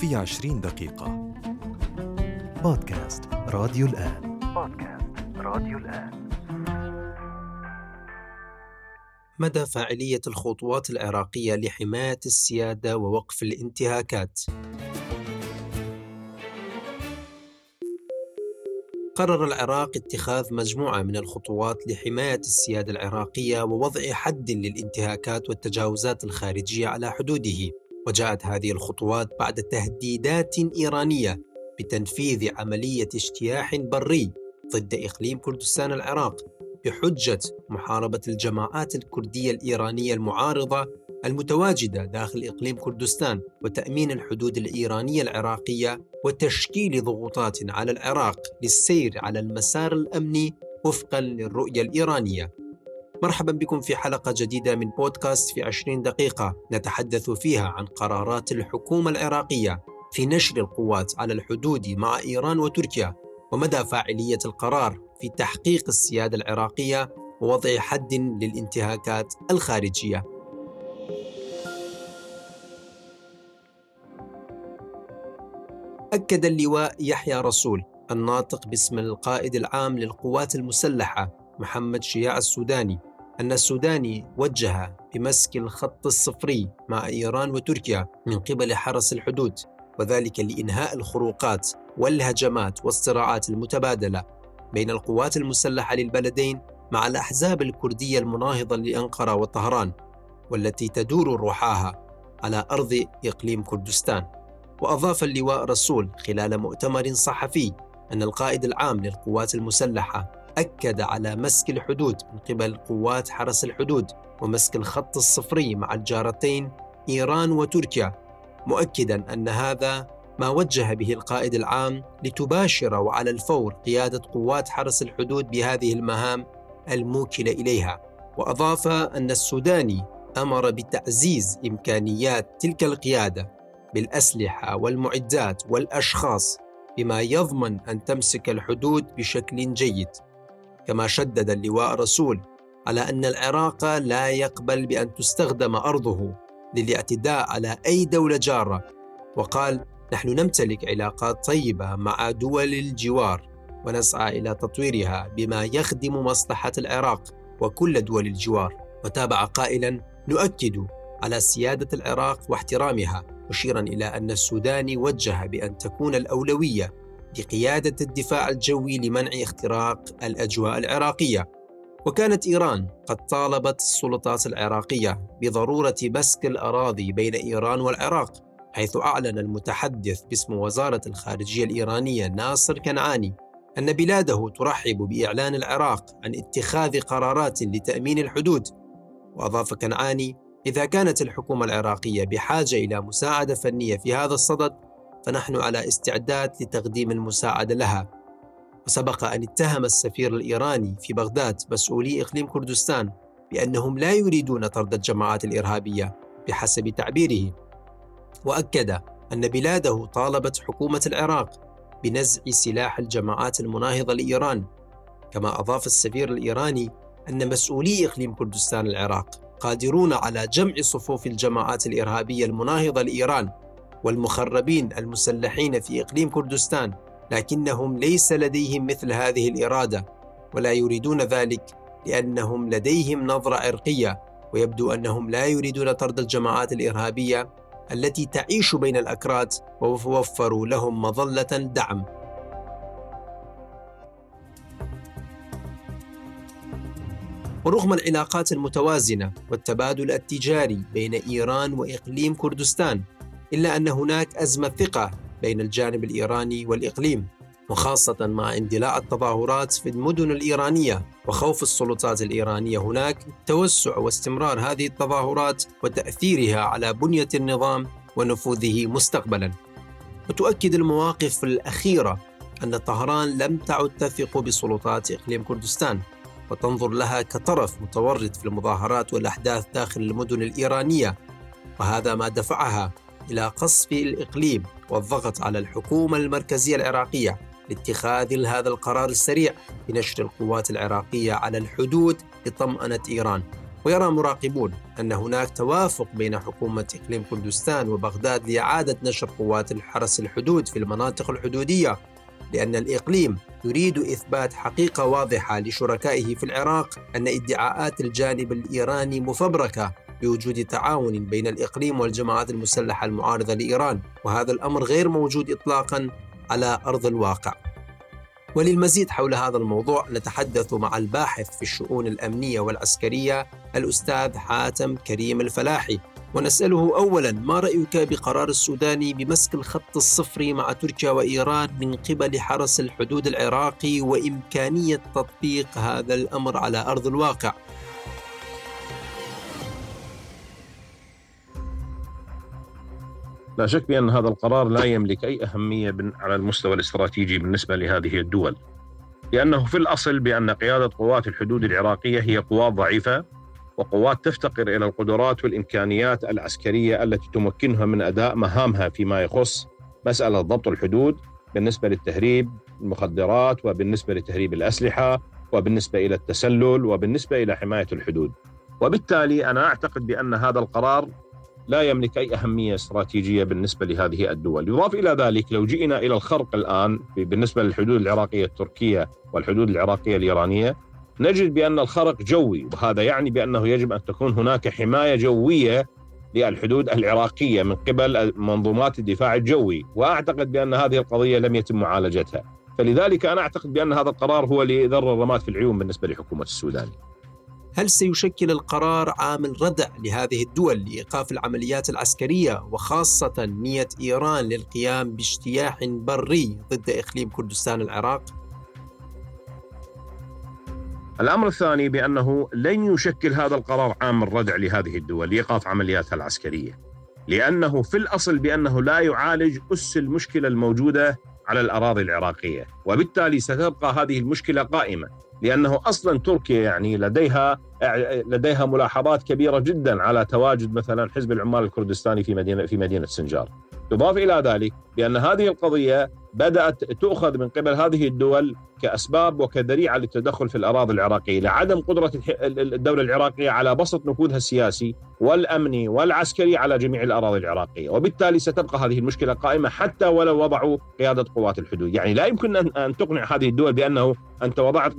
في عشرين دقيقة. بودكاست راديو الآن. بودكاست راديو الآن. مدى فاعلية الخطوات العراقية لحماية السيادة ووقف الانتهاكات؟ قرر العراق اتخاذ مجموعة من الخطوات لحماية السيادة العراقية ووضع حد للانتهاكات والتجاوزات الخارجية على حدوده. وجاءت هذه الخطوات بعد تهديدات إيرانية بتنفيذ عملية اجتياح بري ضد إقليم كردستان العراق بحجة محاربة الجماعات الكردية الإيرانية المعارضة المتواجدة داخل إقليم كردستان وتأمين الحدود الإيرانية العراقية وتشكيل ضغوطات على العراق للسير على المسار الأمني وفقا للرؤية الإيرانية. مرحبا بكم في حلقة جديدة من بودكاست في 20 دقيقة نتحدث فيها عن قرارات الحكومة العراقية في نشر القوات على الحدود مع إيران وتركيا ومدى فاعلية القرار في تحقيق السيادة العراقية ووضع حد للانتهاكات الخارجية. أكد اللواء يحيى رسول الناطق باسم القائد العام للقوات المسلحة محمد شياع السوداني أن السوداني وجه بمسك الخط الصفري مع إيران وتركيا من قبل حرس الحدود وذلك لإنهاء الخروقات والهجمات والصراعات المتبادلة بين القوات المسلحة للبلدين مع الأحزاب الكردية المناهضة لأنقرة وطهران والتي تدور روحاها على أرض إقليم كردستان. وأضاف اللواء رسول خلال مؤتمر صحفي أن القائد العام للقوات المسلحة أكد على مسك الحدود من قبل قوات حرس الحدود ومسك الخط الصفري مع الجارتين إيران وتركيا مؤكدا أن هذا ما وجه به القائد العام لتباشر وعلى الفور قيادة قوات حرس الحدود بهذه المهام الموكلة إليها. وأضاف أن السوداني أمر بتعزيز إمكانيات تلك القيادة بالأسلحة والمعدات والأشخاص بما يضمن أن تمسك الحدود بشكل جيد. كما شدد اللواء رسول على أن العراق لا يقبل بأن تستخدم أرضه للاعتداء على أي دولة جارة. وقال نحن نمتلك علاقات طيبة مع دول الجوار ونسعى إلى تطويرها بما يخدم مصلحة العراق وكل دول الجوار. وتابع قائلا نؤكد على سيادة العراق واحترامها مشيرا إلى أن السودان وجه بأن تكون الأولوية لقيادة الدفاع الجوي لمنع اختراق الأجواء العراقية. وكانت إيران قد طالبت السلطات العراقية بضرورة مسك الأراضي بين إيران والعراق حيث أعلن المتحدث باسم وزارة الخارجية الإيرانية ناصر كنعاني أن بلاده ترحب بإعلان العراق عن اتخاذ قرارات لتأمين الحدود. وأضاف كنعاني إذا كانت الحكومة العراقية بحاجة إلى مساعدة فنية في هذا الصدد فنحن على استعداد لتقديم المساعدة لها. وسبق أن اتهم السفير الإيراني في بغداد مسؤولي إقليم كردستان بأنهم لا يريدون طرد الجماعات الإرهابية بحسب تعبيره. وأكد أن بلاده طالبت حكومة العراق بنزع سلاح الجماعات المناهضة لإيران. كما أضاف السفير الإيراني أن مسؤولي إقليم كردستان العراق قادرون على جمع صفوف الجماعات الإرهابية المناهضة لإيران والمخربين المسلحين في إقليم كردستان لكنهم ليس لديهم مثل هذه الإرادة ولا يريدون ذلك لأنهم لديهم نظرة عرقية ويبدو أنهم لا يريدون طرد الجماعات الإرهابية التي تعيش بين الأكراد ووفروا لهم مظلة دعم. ورغم العلاقات المتوازنة والتبادل التجاري بين إيران وإقليم كردستان إلا أن هناك أزمة ثقة بين الجانب الإيراني والإقليم وخاصة مع اندلاع التظاهرات في المدن الإيرانية وخوف السلطات الإيرانية هناك توسع واستمرار هذه التظاهرات وتأثيرها على بنية النظام ونفوذه مستقبلا. وتؤكد المواقف الأخيرة أن طهران لم تعد تثق بسلطات إقليم كردستان وتنظر لها كطرف متورط في المظاهرات والأحداث داخل المدن الإيرانية وهذا ما دفعها إلى قصف الإقليم والضغط على الحكومة المركزية العراقية لاتخاذ هذا القرار السريع بنشر القوات العراقية على الحدود لطمأنة إيران. ويرى مراقبون أن هناك توافق بين حكومة إقليم كردستان وبغداد لإعادة نشر قوات الحرس الحدود في المناطق الحدودية لأن الإقليم يريد إثبات حقيقة واضحة لشركائه في العراق أن ادعاءات الجانب الإيراني مفبركة بوجود تعاون بين الإقليم والجماعات المسلحة المعارضة لإيران وهذا الأمر غير موجود إطلاقا على أرض الواقع. وللمزيد حول هذا الموضوع نتحدث مع الباحث في الشؤون الأمنية والعسكرية الأستاذ حاتم كريم الفلاحي. ونسأله أولا ما رأيك بقرار السوداني بمسك الخط الصفري مع تركيا وإيران من قبل حرس الحدود العراقي وإمكانية تطبيق هذا الأمر على أرض الواقع؟ لا شك بأن هذا القرار لا يملك أي أهمية على المستوى الاستراتيجي بالنسبة لهذه الدول لأنه في الأصل بأن قيادة قوات الحدود العراقية هي قوات ضعيفة وقوات تفتقر إلى القدرات والإمكانيات العسكرية التي تمكنها من أداء مهامها فيما يخص مسألة ضبط الحدود بالنسبة للتهريب المخدرات وبالنسبة لتهريب الأسلحة وبالنسبة إلى التسلل وبالنسبة إلى حماية الحدود. وبالتالي أنا أعتقد بأن هذا القرار لا يملك أي أهمية استراتيجية بالنسبة لهذه الدول، يضاف إلى ذلك لو جئنا إلى الخرق الآن بالنسبة للحدود العراقية التركية والحدود العراقية الإيرانية نجد بأن الخرق جوي وهذا يعني بأنه يجب أن تكون هناك حماية جوية للحدود العراقية من قبل منظومات الدفاع الجوي. وأعتقد بأن هذه القضية لم يتم معالجتها. فلذلك أنا أعتقد بأن هذا القرار هو لذر الرماد في العيون بالنسبة لحكومة السودان. هل سيشكل القرار عامل ردع لهذه الدول لإيقاف العمليات العسكرية وخاصة نية إيران للقيام باجتياح بري ضد إقليم كردستان العراق؟ الأمر الثاني بأنه لن يشكل هذا القرار عامل ردع لهذه الدول لإيقاف عملياتها العسكرية لأنه في الأصل بأنه لا يعالج أس المشكلة الموجودة على الأراضي العراقية وبالتالي ستبقى هذه المشكلة قائمة لأنه أصلا تركيا يعني لديها لديها ملاحظات كبيرة جدا على تواجد مثلا حزب العمال الكردستاني في مدينه في مدينة سنجار. يضاف إلى ذلك بأن هذه القضية بدأت تؤخذ من قبل هذه الدول كأسباب وكذريعه للتدخل في الأراضي العراقية لعدم قدرة الدولة العراقية على بسط نفوذها السياسي والأمني والعسكري على جميع الأراضي العراقية، وبالتالي ستبقى هذه المشكلة قائمة حتى ولو وضعوا قيادة قوات الحدود، يعني لا يمكن ان تقنع هذه الدول بأنه أنت وضعت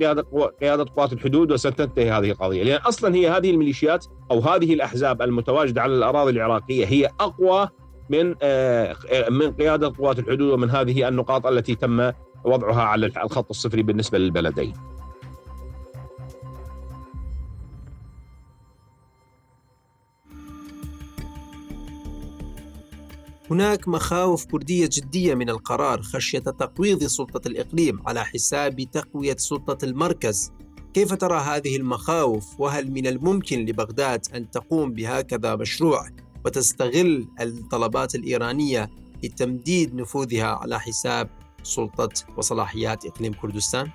قيادة قوات الحدود وستنتهي هذه القضية، لأن أصلا هي هذه الميليشيات أو هذه الأحزاب المتواجدة على الأراضي العراقية هي أقوى من آه، من قيادة قوات الحدود ومن هذه النقاط التي تم وضعها على الخط الصفري بالنسبة للبلدين. هناك مخاوف كردية جدية من القرار خشية تقويض سلطة الإقليم على حساب تقوية سلطة المركز كيف ترى هذه المخاوف وهل من الممكن لبغداد أن تقوم بهكذا مشروع وتستغل الطلبات الإيرانية لتمديد نفوذها على حساب سلطة وصلاحيات إقليم كردستان؟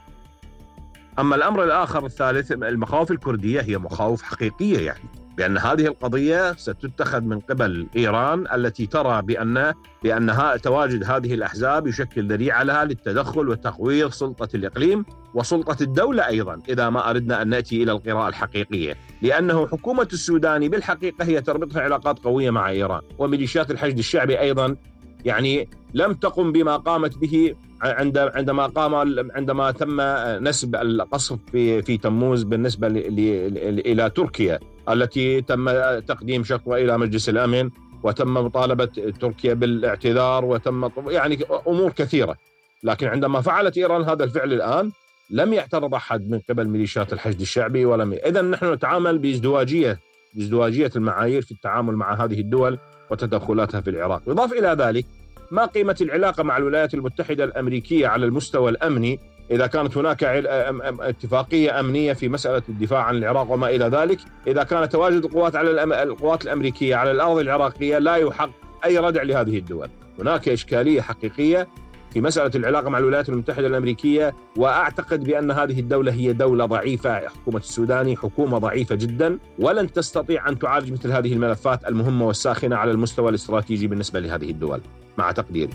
أما الأمر الآخر الثالث المخاوف الكردية هي مخاوف حقيقية يعني بأن هذه القضية ستتخذ من قبل إيران التي ترى بان بان تواجد هذه الأحزاب يشكل ذريعه لها للتدخل وتقويض سلطة الإقليم وسلطة الدولة أيضا إذا ما أردنا أن نأتي إلى القراءة الحقيقية، لأنه حكومة السوداني بالحقيقة هي تربطها علاقات قوية مع إيران، وميليشيات الحشد الشعبي أيضا يعني لم تقم بما قامت به عندما قام عندما تم نسب القصف في في تموز بالنسبة إلى تركيا التي تم تقديم شكوى إلى مجلس الأمن وتم مطالبة تركيا بالاعتذار وتم يعني أمور كثيرة. لكن عندما فعلت إيران هذا الفعل الآن لم يعترض أحد من قبل ميليشيات الحشد الشعبي ولم اذا نحن نتعامل بازدواجيه بازدواجية المعايير في التعامل مع هذه الدول وتدخلاتها في العراق، يضاف إلى ذلك ما قيمة العلاقة مع الولايات المتحدة الأمريكية على المستوى الأمني؟ إذا كانت هناك اتفاقية أمنية في مسألة الدفاع عن العراق وما إلى ذلك، إذا كان تواجد القوات على القوات الأمريكية على الأرض العراقية لا يحق أي ردع لهذه الدول، هناك إشكالية حقيقية في مسألة العلاقة مع الولايات المتحدة الأمريكية وأعتقد بأن هذه الدولة هي دولة ضعيفة حكومة السوداني حكومة ضعيفة جدا ولن تستطيع أن تعالج مثل هذه الملفات المهمة والساخنة على المستوى الاستراتيجي بالنسبة لهذه الدول مع تقديري.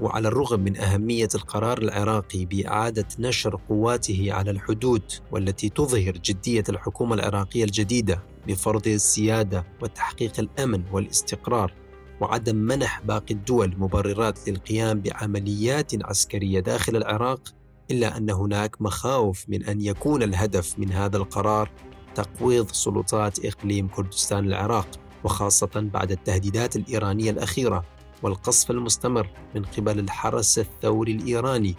وعلى الرغم من أهمية القرار العراقي بإعادة نشر قواته على الحدود والتي تظهر جدية الحكومة العراقية الجديدة بفرض السيادة وتحقيق الأمن والاستقرار وعدم منح باقي الدول مبررات للقيام بعمليات عسكرية داخل العراق إلا أن هناك مخاوف من أن يكون الهدف من هذا القرار تقويض سلطات إقليم كردستان العراق وخاصة بعد التهديدات الإيرانية الأخيرة. والقصف المستمر من قبل الحرس الثوري الإيراني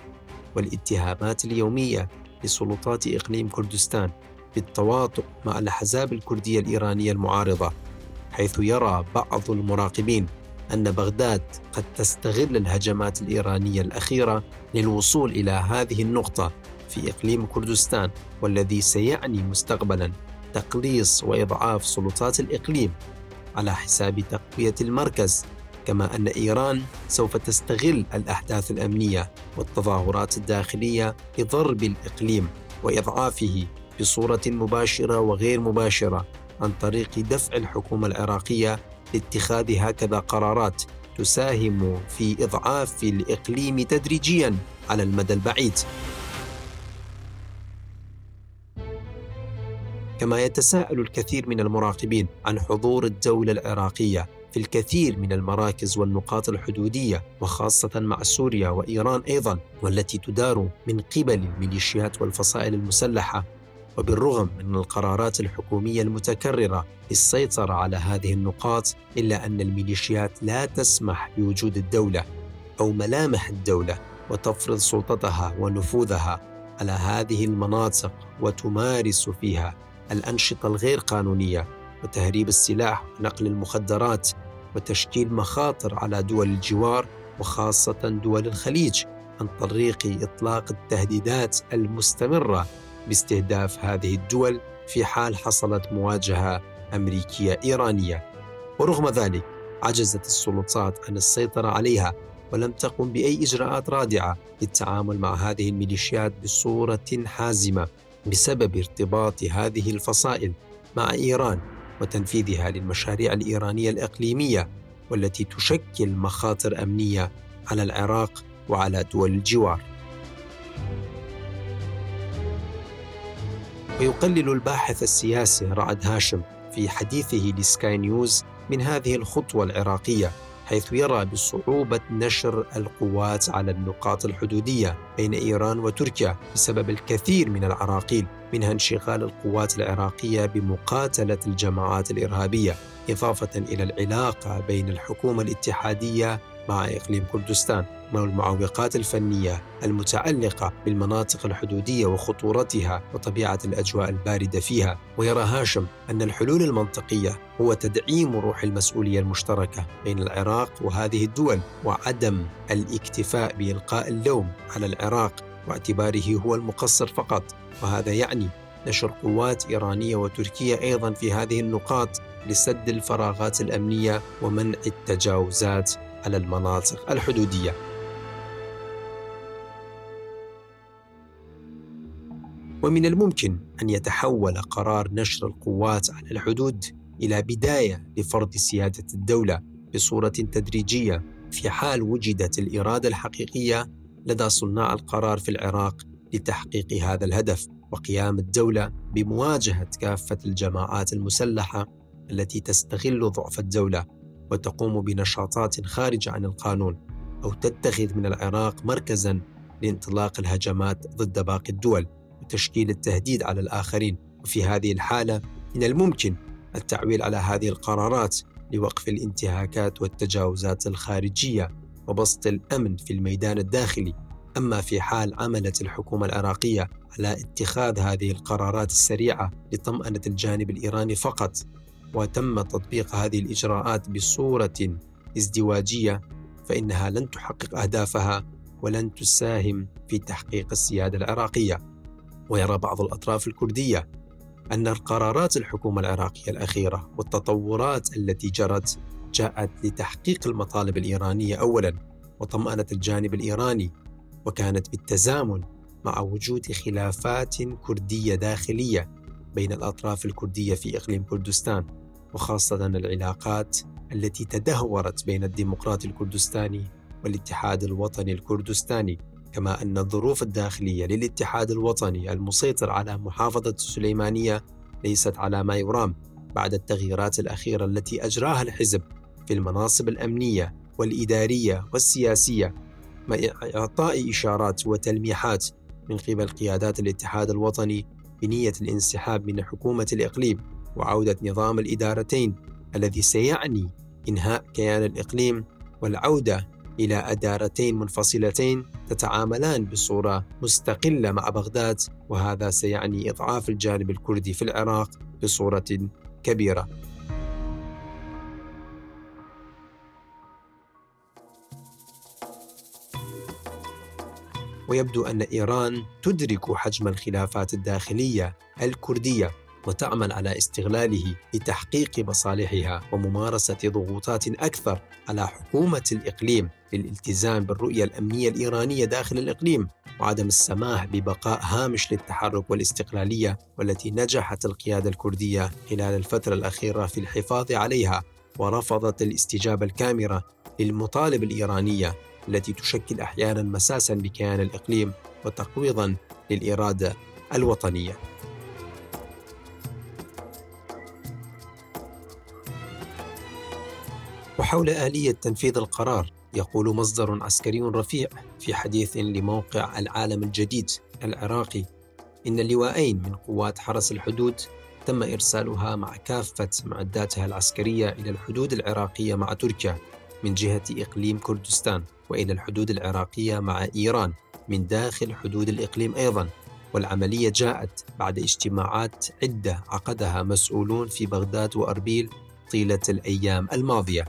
والاتهامات اليومية لسلطات إقليم كردستان بالتواطؤ مع الأحزاب الكردية الإيرانية المعارضة حيث يرى بعض المراقبين أن بغداد قد تستغل الهجمات الإيرانية الأخيرة للوصول إلى هذه النقطة في إقليم كردستان والذي سيعني مستقبلا تقليص وإضعاف سلطات الإقليم على حساب تقوية المركز. كما أن إيران سوف تستغل الأحداث الأمنية والتظاهرات الداخلية لضرب الإقليم وإضعافه بصورة مباشرة وغير مباشرة عن طريق دفع الحكومة العراقية لاتخاذ هكذا قرارات تساهم في إضعاف الإقليم تدريجيا على المدى البعيد. كما يتساءل الكثير من المراقبين عن حضور الدولة العراقية في الكثير من المراكز والنقاط الحدودية وخاصة مع سوريا وإيران أيضا والتي تدار من قبل الميليشيات والفصائل المسلحة. وبالرغم من القرارات الحكومية المتكررة للسيطرة على هذه النقاط إلا أن الميليشيات لا تسمح بوجود الدولة أو ملامح الدولة وتفرض سلطتها ونفوذها على هذه المناطق وتمارس فيها الأنشطة الغير قانونية وتهريب السلاح ونقل المخدرات. وتشكيل مخاطر على دول الجوار وخاصة دول الخليج عن طريق إطلاق التهديدات المستمرة باستهداف هذه الدول في حال حصلت مواجهة أمريكية إيرانية. ورغم ذلك عجزت السلطات عن السيطرة عليها ولم تقم بأي إجراءات رادعة للتعامل مع هذه الميليشيات بصورة حازمة بسبب ارتباط هذه الفصائل مع إيران. وتنفيذها للمشاريع الإيرانية الإقليمية والتي تشكل مخاطر أمنية على العراق وعلى دول الجوار. ويقلل الباحث السياسي رعد هاشم في حديثه لسكاي نيوز من هذه الخطوة العراقية حيث يرى بصعوبة نشر القوات على النقاط الحدودية بين إيران وتركيا بسبب الكثير من العراقيل منها انشغال القوات العراقية بمقاتلة الجماعات الإرهابية إضافة إلى العلاقة بين الحكومة الاتحادية مع إقليم كردستان. والمعوقات الفنية المتعلقة بالمناطق الحدودية وخطورتها وطبيعة الأجواء الباردة فيها. ويرى هاشم أن الحلول المنطقية هو تدعيم روح المسؤولية المشتركة بين العراق وهذه الدول وعدم الاكتفاء بإلقاء اللوم على العراق واعتباره هو المقصر فقط. وهذا يعني نشر قوات إيرانية وتركية أيضا في هذه النقاط لسد الفراغات الأمنية ومنع التجاوزات على المناطق الحدودية. ومن الممكن أن يتحول قرار نشر القوات على الحدود إلى بداية لفرض سيادة الدولة بصورة تدريجية في حال وجدت الإرادة الحقيقية لدى صناع القرار في العراق لتحقيق هذا الهدف وقيام الدولة بمواجهة كافة الجماعات المسلحة التي تستغل ضعف الدولة وتقوم بنشاطات خارجة عن القانون أو تتخذ من العراق مركزا لانطلاق الهجمات ضد باقي الدول. وتشكيل التهديد على الآخرين. وفي هذه الحالة من الممكن التعويل على هذه القرارات لوقف الانتهاكات والتجاوزات الخارجية وبسط الأمن في الميدان الداخلي. أما في حال عملت الحكومة العراقية على اتخاذ هذه القرارات السريعة لطمأنة الجانب الإيراني فقط وتم تطبيق هذه الإجراءات بصورة ازدواجية فإنها لن تحقق أهدافها ولن تساهم في تحقيق السيادة العراقية. ويرى بعض الأطراف الكردية أن القرارات الحكومة العراقية الأخيرة والتطورات التي جرت جاءت لتحقيق المطالب الإيرانية أولا وطمأنة الجانب الإيراني وكانت بالتزامن مع وجود خلافات كردية داخلية بين الأطراف الكردية في إقليم كردستان وخاصة العلاقات التي تدهورت بين الديمقراطي الكردستاني والاتحاد الوطني الكردستاني. كما أن الظروف الداخلية للاتحاد الوطني المسيطر على محافظة السليمانية ليست على ما يرام بعد التغييرات الأخيرة التي أجراها الحزب في المناصب الأمنية والإدارية والسياسية مع إعطاء إشارات وتلميحات من قبل قيادات الاتحاد الوطني بنية الانسحاب من حكومة الإقليم وعودة نظام الإدارتين الذي سيعني إنهاء كيان الإقليم والعودة إلى أدارتين منفصلتين تتعاملان بصورة مستقلة مع بغداد وهذا سيعني إضعاف الجانب الكردي في العراق بصورة كبيرة. ويبدو أن إيران تدرك حجم الخلافات الداخلية الكردية وتعمل على استغلاله لتحقيق مصالحها وممارسة ضغوطات أكثر على حكومة الإقليم. للالتزام بالرؤية الأمنية الإيرانية داخل الإقليم وعدم السماح ببقاء هامش للتحرك والاستقلالية والتي نجحت القيادة الكردية خلال الفترة الأخيرة في الحفاظ عليها ورفضت الاستجابة الكاملة للمطالب الإيرانية التي تشكل أحيانا مساسا بكيان الإقليم وتقويضا للإرادة الوطنية. وحول آلية تنفيذ القرار يقول مصدر عسكري رفيع في حديث لموقع العالم الجديد العراقي. إن اللواءين من قوات حرس الحدود تم إرسالها مع كافة معداتها العسكرية إلى الحدود العراقية مع تركيا من جهة إقليم كردستان وإلى الحدود العراقية مع إيران من داخل حدود الإقليم أيضا. والعملية جاءت بعد اجتماعات عدة عقدها مسؤولون في بغداد وأربيل طيلة الأيام الماضية.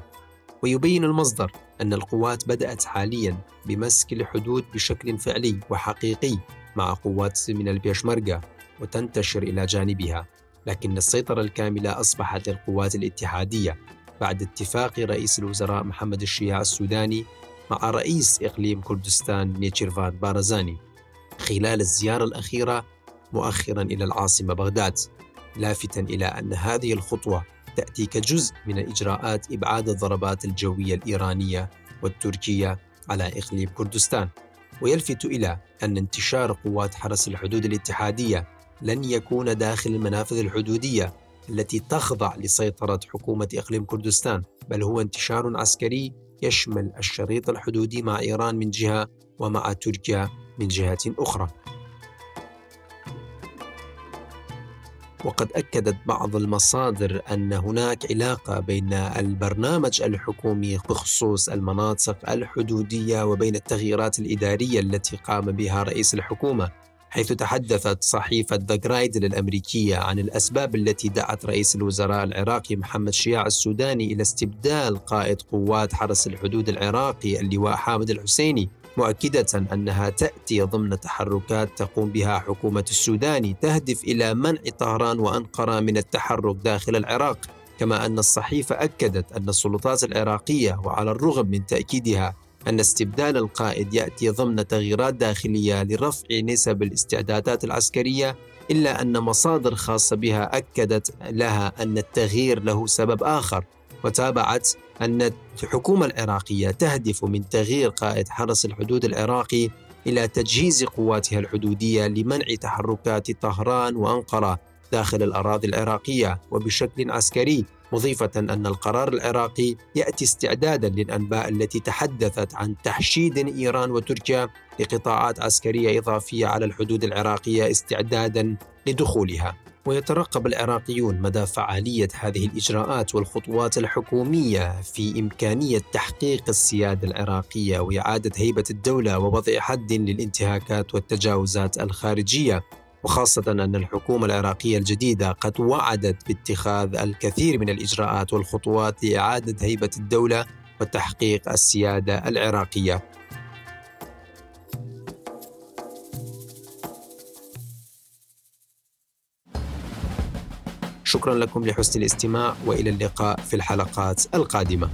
ويبين المصدر أن القوات بدأت حاليا بمسك الحدود بشكل فعلي وحقيقي مع قوات من البيشمركة وتنتشر إلى جانبها لكن السيطرة الكاملة أصبحت للقوات الاتحادية بعد اتفاق رئيس الوزراء محمد الشياع السوداني مع رئيس إقليم كردستان نيتشيرفان بارزاني خلال الزيارة الأخيرة مؤخرا إلى العاصمة بغداد لافتا إلى أن هذه الخطوة تأتي كجزء من إجراءات إبعاد الضربات الجوية الإيرانية والتركية على إقليم كردستان ويلفت إلى أن انتشار قوات حرس الحدود الاتحادية لن يكون داخل المنافذ الحدودية التي تخضع لسيطرة حكومة إقليم كردستان بل هو انتشار عسكري يشمل الشريط الحدودي مع إيران من جهة ومع تركيا من جهة أخرى. وقد أكدت بعض المصادر أن هناك علاقة بين البرنامج الحكومي بخصوص المناطق الحدودية وبين التغييرات الإدارية التي قام بها رئيس الحكومة حيث تحدثت صحيفة ذا جرايدل الأمريكية عن الأسباب التي دعت رئيس الوزراء العراقي محمد شياع السوداني إلى استبدال قائد قوات حرس الحدود العراقي اللواء حامد الحسيني. مؤكدة أنها تأتي ضمن تحركات تقوم بها حكومة السودان تهدف إلى منع طهران وأنقرة من التحرك داخل العراق كما أن الصحيفة أكدت أن السلطات العراقية وعلى الرغم من تأكيدها أن استبدال القائد يأتي ضمن تغييرات داخلية لرفع نسب الاستعدادات العسكرية إلا أن مصادر خاصة بها أكدت لها أن التغيير له سبب آخر. وتابعت أن الحكومة العراقية تهدف من تغيير قائد حرس الحدود العراقي إلى تجهيز قواتها الحدودية لمنع تحركات طهران وأنقرة داخل الأراضي العراقية وبشكل عسكري مضيفة أن القرار العراقي يأتي استعدادا للأنباء التي تحدثت عن تحشيد إيران وتركيا لقطاعات عسكرية إضافية على الحدود العراقية استعدادا لدخولها. ويترقب العراقيون مدى فعالية هذه الإجراءات والخطوات الحكومية في إمكانية تحقيق السيادة العراقية وإعادة هيبة الدولة ووضع حد للانتهاكات والتجاوزات الخارجية وخاصة أن الحكومة العراقية الجديدة قد وعدت باتخاذ الكثير من الإجراءات والخطوات لإعادة هيبة الدولة وتحقيق السيادة العراقية. شكرا لكم لحسن الاستماع وإلى اللقاء في الحلقات القادمة.